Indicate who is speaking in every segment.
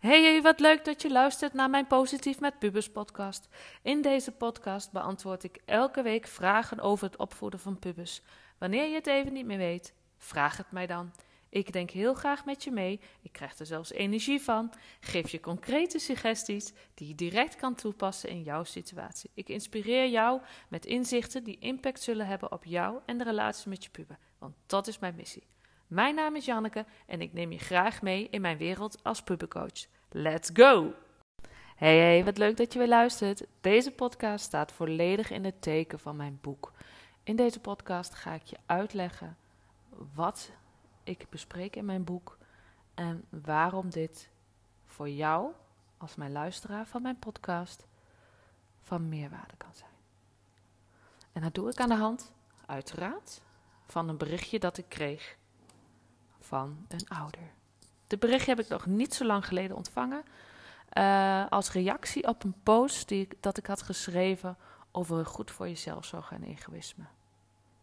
Speaker 1: Hey, wat leuk dat je luistert naar mijn Positief met Pubers podcast. In deze podcast beantwoord ik elke week vragen over het opvoeden van pubers. Wanneer je het even niet meer weet, vraag het mij dan. Ik denk heel graag met je mee. Ik krijg er zelfs energie van. Geef je concrete suggesties die je direct kan toepassen in jouw situatie. Ik inspireer jou met inzichten die impact zullen hebben op jou en de relatie met je puber. Want dat is mijn missie. Mijn naam is Janneke en ik neem je graag mee in mijn wereld als pubercoach. Let's go! Hey, hey, wat leuk dat je weer luistert. Deze podcast staat volledig in het teken van mijn boek. In deze podcast ga ik je uitleggen wat ik bespreek in mijn boek en waarom dit voor jou, als mijn luisteraar van mijn podcast, van meerwaarde kan zijn. En dat doe ik aan de hand, uiteraard, van een berichtje dat ik kreeg van een ouder. De berichtje heb ik nog niet zo lang geleden ontvangen. Uh, als reactie op een post die ik, dat ik had geschreven over goed voor jezelf zorgen en egoïsme.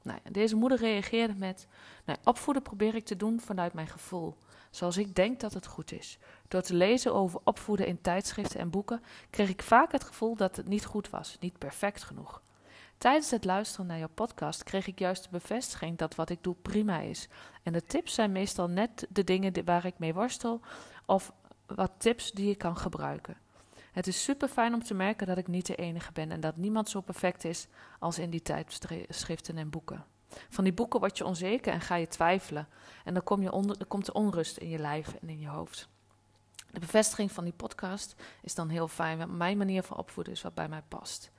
Speaker 1: Nou, deze moeder reageerde met: nou, Opvoeden probeer ik te doen vanuit mijn gevoel, zoals ik denk dat het goed is. Door te lezen over opvoeden in tijdschriften en boeken kreeg ik vaak het gevoel dat het niet goed was, niet perfect genoeg. Tijdens het luisteren naar jouw podcast kreeg ik juist de bevestiging dat wat ik doe prima is. En de tips zijn meestal net de dingen waar ik mee worstel of wat tips die ik kan gebruiken. Het is super fijn om te merken dat ik niet de enige ben en dat niemand zo perfect is als in die tijdschriften en boeken. Van die boeken word je onzeker en ga je twijfelen. En dan, kom je onder, komt de onrust in je lijf en in je hoofd. De bevestiging van die podcast is dan heel fijn, want mijn manier van opvoeden is wat bij mij past.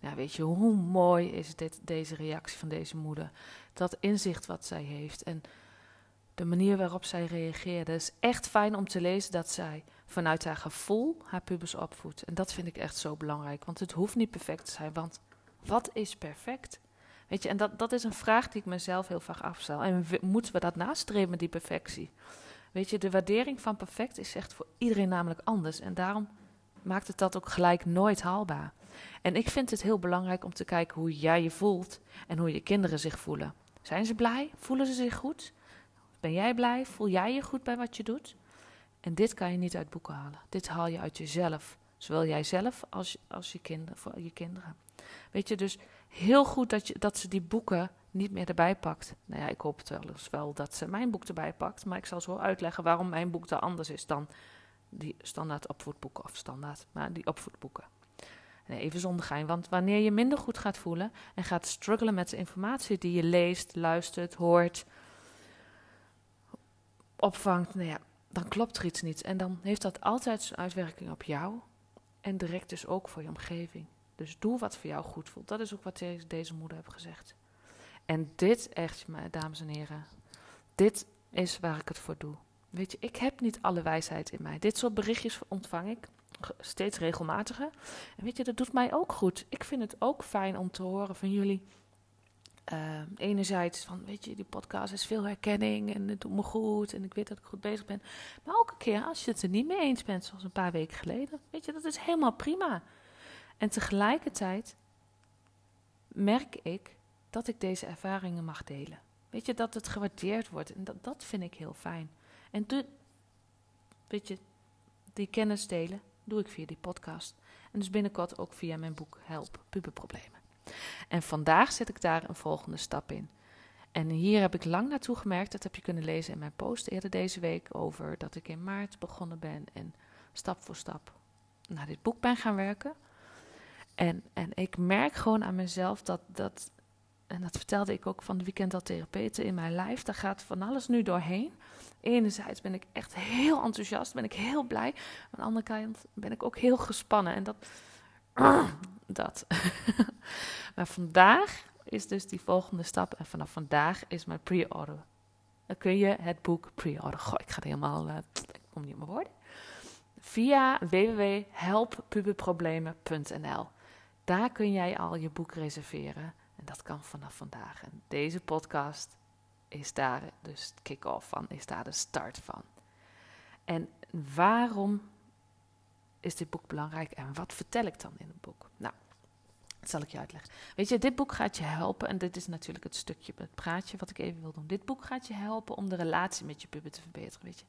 Speaker 1: Nou, weet je, hoe mooi is dit, deze reactie van deze moeder? Dat inzicht wat zij heeft en de manier waarop zij reageerde. Het is echt fijn om te lezen dat zij vanuit haar gevoel haar pubers opvoedt. En dat vind ik echt zo belangrijk, want het hoeft niet perfect te zijn. Want wat is perfect? Weet je, en dat, dat is een vraag die ik mezelf heel vaak afstel. En moeten we dat nastreven, die perfectie? Weet je, de waardering van perfect is echt voor iedereen namelijk anders. En daarom maakt het dat ook gelijk nooit haalbaar. En ik vind het heel belangrijk om te kijken hoe jij je voelt en hoe je kinderen zich voelen. Zijn ze blij? Voelen ze zich goed? Ben jij blij? Voel jij je goed bij wat je doet? En dit kan je niet uit boeken halen. Dit haal je uit jezelf. Zowel jijzelf als, als je, kinderen, voor je kinderen. Weet je, dus heel goed dat, je, dat ze die boeken niet meer erbij pakt. Nou ja, ik hoop het wel dat ze mijn boek erbij pakt. Maar ik zal zo uitleggen waarom mijn boek er anders is dan die standaard opvoedboeken. Of standaard, maar die opvoedboeken. Nee, even zonder gein, want wanneer je minder goed gaat voelen en gaat struggelen met de informatie die je leest, luistert, hoort, opvangt, nou ja, dan klopt er iets niet. En dan heeft dat altijd zijn uitwerking op jou en direct dus ook voor je omgeving. Dus doe wat voor jou goed voelt. Dat is ook wat deze moeder heeft gezegd. En dit, echt, dames en heren, dit is waar ik het voor doe. Weet je, ik heb niet alle wijsheid in mij. Dit soort berichtjes ontvang ik steeds regelmatiger. En weet je, dat doet mij ook goed. Ik vind het ook fijn om te horen van jullie. Uh, enerzijds van, weet je, die podcast is veel herkenning en het doet me goed en ik weet dat ik goed bezig ben. Maar ook een keer als je het er niet mee eens bent, zoals een paar weken geleden. Weet je, dat is helemaal prima. En tegelijkertijd merk ik dat ik deze ervaringen mag delen. Weet je, dat het gewaardeerd wordt en dat, dat vind ik heel fijn. En de, weet je, die kennis delen, doe ik via die podcast. En dus binnenkort ook via mijn boek Help Puberproblemen. En vandaag zet ik daar een volgende stap in. En hier heb ik lang naartoe gemerkt, dat heb je kunnen lezen in mijn post eerder deze week, over dat ik in maart begonnen ben en stap voor stap naar dit boek ben gaan werken. En, en ik merk gewoon aan mezelf dat, dat, en dat vertelde ik ook van de weekend al therapeuten in mijn lijf, daar gaat van alles nu doorheen. Enerzijds ben ik echt heel enthousiast, ben ik heel blij. Aan de andere kant ben ik ook heel gespannen. En dat. Dat. maar vandaag is dus die volgende stap. En vanaf vandaag is mijn pre-order. Dan kun je het boek pre-order. Goh, ik ga het helemaal. Uh, ik kom niet op mijn woorden. Via www.helppuberproblemen.nl. Daar kun jij al je boek reserveren. En dat kan vanaf vandaag. En deze podcast is daar dus kick-off van, is daar de start van. En waarom is dit boek belangrijk en wat vertel ik dan in het boek? Nou, Dat zal ik je uitleggen. Weet je, dit boek gaat je helpen. En dit is natuurlijk het stukje, het praatje wat ik even wil doen. Dit boek gaat je helpen om de relatie met je puber te verbeteren. Weet je.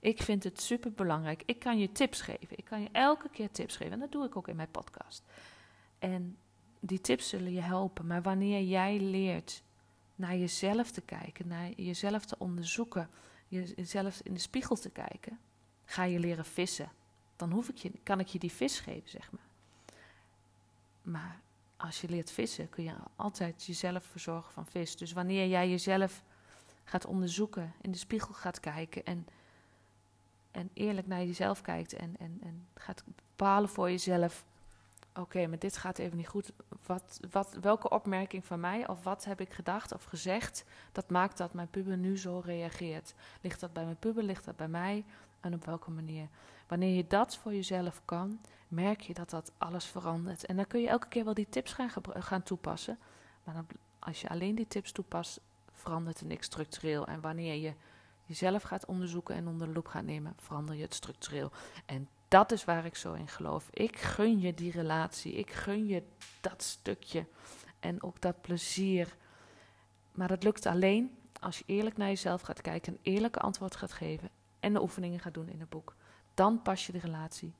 Speaker 1: Ik vind het super belangrijk. Ik kan je tips geven. Ik kan je elke keer tips geven. En dat doe ik ook in mijn podcast. En die tips zullen je helpen. Maar wanneer jij leert naar jezelf te kijken, naar jezelf te onderzoeken, jezelf in de spiegel te kijken, ga je leren vissen. Dan hoef ik je, kan ik je die vis geven, zeg maar. Maar als je leert vissen, kun je altijd jezelf verzorgen van vis. Dus wanneer jij jezelf gaat onderzoeken, in de spiegel gaat kijken en, en eerlijk naar jezelf kijkt en, en, en gaat bepalen voor jezelf oké, maar dit gaat even niet goed. Wat, wat, welke opmerking van mij of wat heb ik gedacht of gezegd, dat maakt dat mijn puber nu zo reageert. Ligt dat bij mijn puber, ligt dat bij mij en op welke manier? Wanneer je dat voor jezelf kan, merk je dat dat alles verandert. En dan kun je elke keer wel die tips gaan, gaan toepassen. Maar als je alleen die tips toepast, verandert er niks structureel. En wanneer je jezelf gaat onderzoeken en onder de loep gaat nemen, verander je het structureel. En dat is waar ik zo in geloof. Ik gun je die relatie. Ik gun je dat stukje. En ook dat plezier. Maar dat lukt alleen als je eerlijk naar jezelf gaat kijken, een eerlijke antwoord gaat geven en de oefeningen gaat doen in het boek. Dan pas je de relatie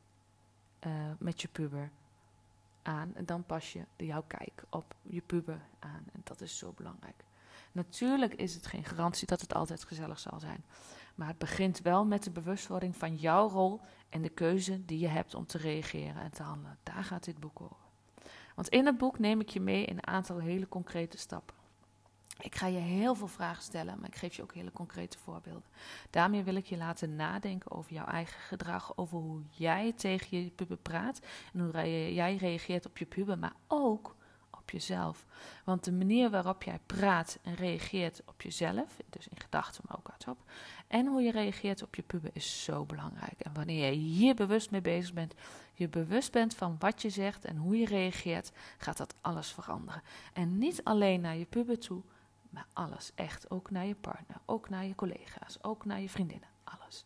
Speaker 1: uh, met je puber aan. En dan pas je de jouw kijk op je puber aan. En dat is zo belangrijk. Natuurlijk is het geen garantie dat het altijd gezellig zal zijn. Maar het begint wel met de bewustwording van jouw rol en de keuze die je hebt om te reageren en te handelen. Daar gaat dit boek over. Want in het boek neem ik je mee in een aantal hele concrete stappen. Ik ga je heel veel vragen stellen, maar ik geef je ook hele concrete voorbeelden. Daarmee wil ik je laten nadenken over jouw eigen gedrag, over hoe jij tegen je puber praat en hoe jij reageert op je puber, maar ook jezelf. Want de manier waarop jij praat en reageert op jezelf, dus in gedachten, maar ook hardop, en hoe je reageert op je puber is zo belangrijk. En wanneer je hier bewust mee bezig bent, je bewust bent van wat je zegt en hoe je reageert, gaat dat alles veranderen. En niet alleen naar je puber toe, maar alles echt. Ook naar je partner, ook naar je collega's, ook naar je vriendinnen, alles.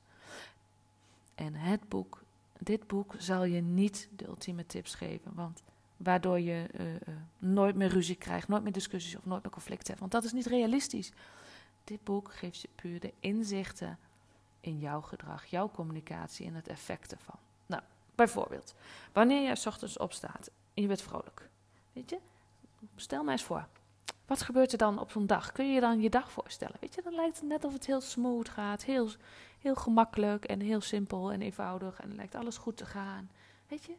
Speaker 1: En het boek, dit boek zal je niet de ultieme tips geven, want waardoor je uh, uh, nooit meer ruzie krijgt, nooit meer discussies of nooit meer conflicten hebt. Want dat is niet realistisch. Dit boek geeft je puur de inzichten in jouw gedrag, jouw communicatie en het effect ervan. Nou, bijvoorbeeld, wanneer s ochtends opstaat en je bent vrolijk, weet je, stel mij eens voor. Wat gebeurt er dan op zo'n dag? Kun je je dan je dag voorstellen? Weet je, dan lijkt het net of het heel smooth gaat, heel, heel gemakkelijk en heel simpel en eenvoudig en lijkt alles goed te gaan. Weet je,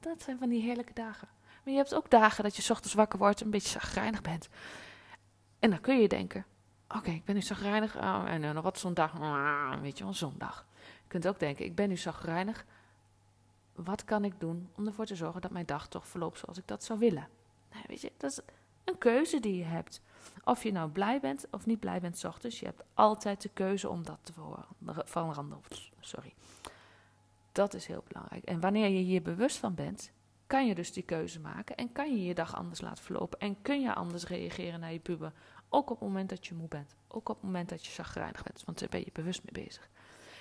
Speaker 1: dat zijn van die heerlijke dagen. Maar je hebt ook dagen dat je ochtends wakker wordt en een beetje zagrijnig bent. En dan kun je denken, oké, ik ben nu zagrijnig. Oh, en dan wat zo'n dag, ah, weet je wel, zo'n dag. Je kunt ook denken, ik ben nu zagrijnig. Wat kan ik doen om ervoor te zorgen dat mijn dag toch verloopt zoals ik dat zou willen? Nou, weet je, dat is een keuze die je hebt. Of je nou blij bent of niet blij bent s ochtends, je hebt altijd de keuze om dat te veranderen. Sorry. Dat is heel belangrijk. En wanneer je hier bewust van bent, kan je dus die keuze maken en kan je je dag anders laten verlopen en kun je anders reageren naar je puber. Ook op het moment dat je moe bent, ook op het moment dat je zagrijnig bent, want daar ben je bewust mee bezig.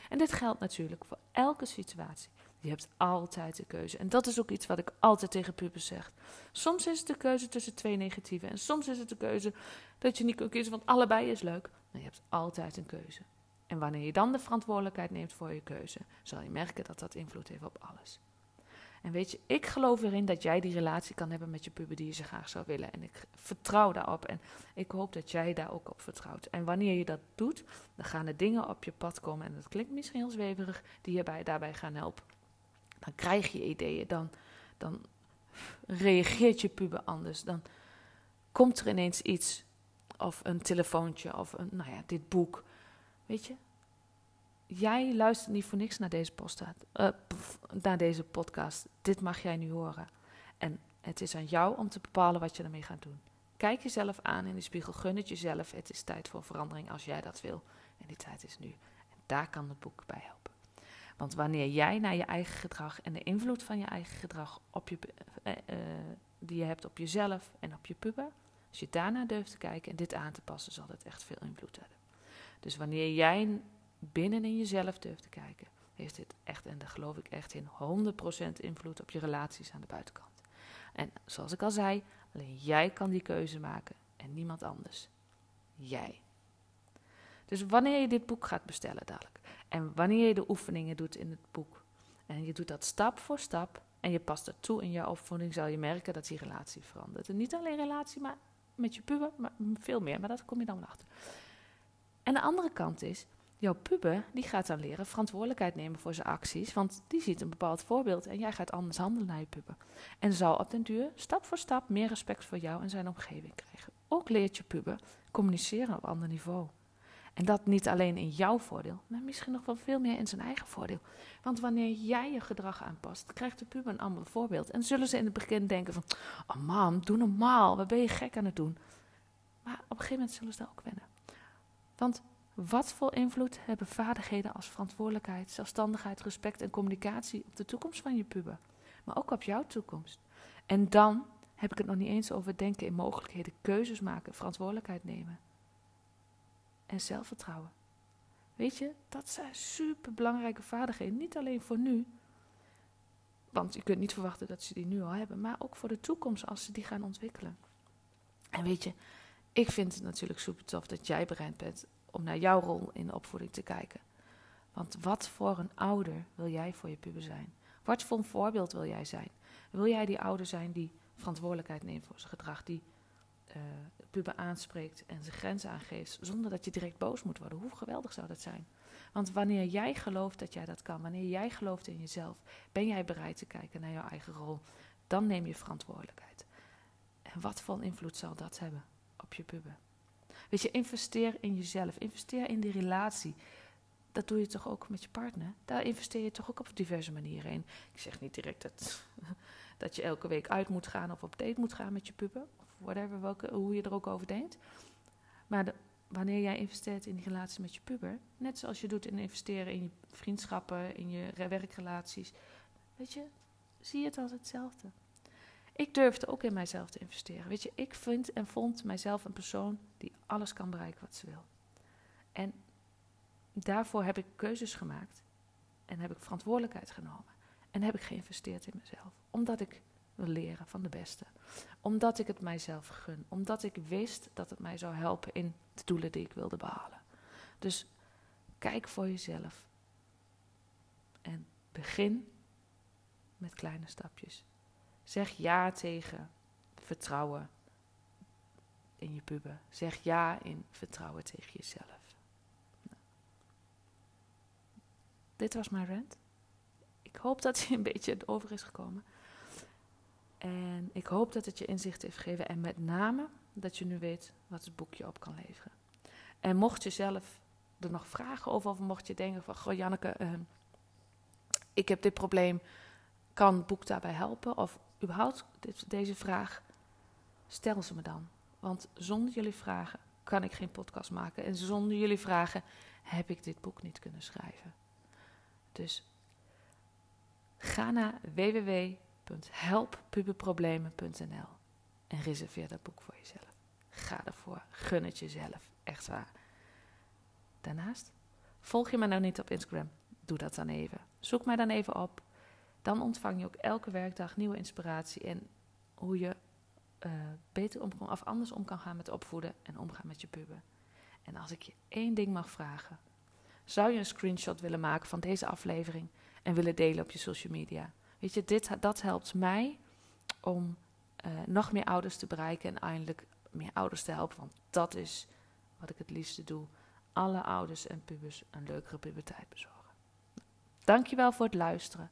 Speaker 1: En dit geldt natuurlijk voor elke situatie. Je hebt altijd de keuze. En dat is ook iets wat ik altijd tegen pubers zeg. Soms is het de keuze tussen twee negatieve. En soms is het de keuze dat je niet kunt kiezen, want allebei is leuk. Maar je hebt altijd een keuze. En wanneer je dan de verantwoordelijkheid neemt voor je keuze, zal je merken dat dat invloed heeft op alles. En weet je, ik geloof erin dat jij die relatie kan hebben met je puber die je zo graag zou willen. En ik vertrouw daarop en ik hoop dat jij daar ook op vertrouwt. En wanneer je dat doet, dan gaan er dingen op je pad komen. En dat klinkt misschien heel zweverig, die je bij, daarbij gaan helpen. Dan krijg je ideeën, dan, dan reageert je puber anders. Dan komt er ineens iets, of een telefoontje, of een, nou ja, dit boek. Weet je, jij luistert niet voor niks naar deze, naar deze podcast. Dit mag jij nu horen. En het is aan jou om te bepalen wat je ermee gaat doen. Kijk jezelf aan in de spiegel, gun het jezelf. Het is tijd voor verandering als jij dat wil. En die tijd is nu. En daar kan het boek bij helpen. Want wanneer jij naar je eigen gedrag en de invloed van je eigen gedrag op je, uh, uh, die je hebt op jezelf en op je puber, als je daarna durft te kijken en dit aan te passen, zal dat echt veel invloed hebben. Dus wanneer jij binnen in jezelf durft te kijken, heeft dit echt, en daar geloof ik echt in, 100% invloed op je relaties aan de buitenkant. En zoals ik al zei, alleen jij kan die keuze maken en niemand anders. Jij. Dus wanneer je dit boek gaat bestellen dadelijk en wanneer je de oefeningen doet in het boek en je doet dat stap voor stap en je past het toe in je opvoeding, zal je merken dat die relatie verandert. En niet alleen relatie, maar met je puber, maar veel meer. Maar dat kom je dan wel achter. En de andere kant is, jouw puber die gaat dan leren verantwoordelijkheid nemen voor zijn acties. Want die ziet een bepaald voorbeeld en jij gaat anders handelen naar je puber. En zal op den duur stap voor stap meer respect voor jou en zijn omgeving krijgen. Ook leert je puber communiceren op ander niveau. En dat niet alleen in jouw voordeel, maar misschien nog wel veel meer in zijn eigen voordeel. Want wanneer jij je gedrag aanpast, krijgt de puber een ander voorbeeld. En zullen ze in het begin denken van, oh mam, doe normaal, wat ben je gek aan het doen? Maar op een gegeven moment zullen ze dat ook wennen. Want wat voor invloed hebben vaardigheden als verantwoordelijkheid, zelfstandigheid, respect en communicatie op de toekomst van je puber? Maar ook op jouw toekomst. En dan heb ik het nog niet eens over denken in mogelijkheden, keuzes maken, verantwoordelijkheid nemen en zelfvertrouwen. Weet je, dat zijn super belangrijke vaardigheden. Niet alleen voor nu, want je kunt niet verwachten dat ze die nu al hebben, maar ook voor de toekomst als ze die gaan ontwikkelen. En weet je, ik vind het natuurlijk super tof dat jij bereid bent om naar jouw rol in de opvoeding te kijken. Want wat voor een ouder wil jij voor je puber zijn? Wat voor een voorbeeld wil jij zijn? Wil jij die ouder zijn die verantwoordelijkheid neemt voor zijn gedrag, die uh, puber aanspreekt en zijn grenzen aangeeft, zonder dat je direct boos moet worden? Hoe geweldig zou dat zijn? Want wanneer jij gelooft dat jij dat kan, wanneer jij gelooft in jezelf, ben jij bereid te kijken naar jouw eigen rol, dan neem je verantwoordelijkheid. En wat voor invloed zal dat hebben op je puber? Weet je, investeer in jezelf, investeer in die relatie. Dat doe je toch ook met je partner? Daar investeer je toch ook op diverse manieren in. Ik zeg niet direct dat, dat je elke week uit moet gaan of op date moet gaan met je puber. Of whatever, welke, hoe je er ook over denkt. Maar wanneer jij investeert in die relatie met je puber, net zoals je doet in investeren in je vriendschappen, in je werkrelaties, weet je, zie je het als hetzelfde. Ik durfde ook in mijzelf te investeren. Weet je, ik vind en vond mijzelf een persoon die alles kan bereiken wat ze wil. En daarvoor heb ik keuzes gemaakt en heb ik verantwoordelijkheid genomen. En heb ik geïnvesteerd in mezelf. Omdat ik wil leren van de beste. Omdat ik het mijzelf gun. Omdat ik wist dat het mij zou helpen in de doelen die ik wilde behalen. Dus kijk voor jezelf. En begin met kleine stapjes. Zeg ja tegen vertrouwen in je puber. Zeg ja in vertrouwen tegen jezelf. Dit was mijn rant. Ik hoop dat hij een beetje over is gekomen. En ik hoop dat het je inzicht heeft gegeven. En met name dat je nu weet wat het boekje op kan leveren. En mocht je zelf er nog vragen over, of mocht je denken van... Goh, Janneke, uh, ik heb dit probleem. Kan het boek daarbij helpen? Of überhaupt deze vraag, stel ze me dan. Want zonder jullie vragen kan ik geen podcast maken. En zonder jullie vragen heb ik dit boek niet kunnen schrijven. Dus ga naar www.helppuberproblemen.nl en reserveer dat boek voor jezelf. Ga ervoor, gun het jezelf, echt waar. Daarnaast, volg je me nou niet op Instagram? Doe dat dan even. Zoek mij dan even op dan ontvang je ook elke werkdag nieuwe inspiratie en hoe je uh, beter om, of anders om kan gaan met opvoeden en omgaan met je puber. En als ik je één ding mag vragen, zou je een screenshot willen maken van deze aflevering en willen delen op je social media? Weet je, dit, dat helpt mij om uh, nog meer ouders te bereiken en eindelijk meer ouders te helpen. Want dat is wat ik het liefste doe. Alle ouders en pubers een leukere puberteit bezorgen. Dankjewel voor het luisteren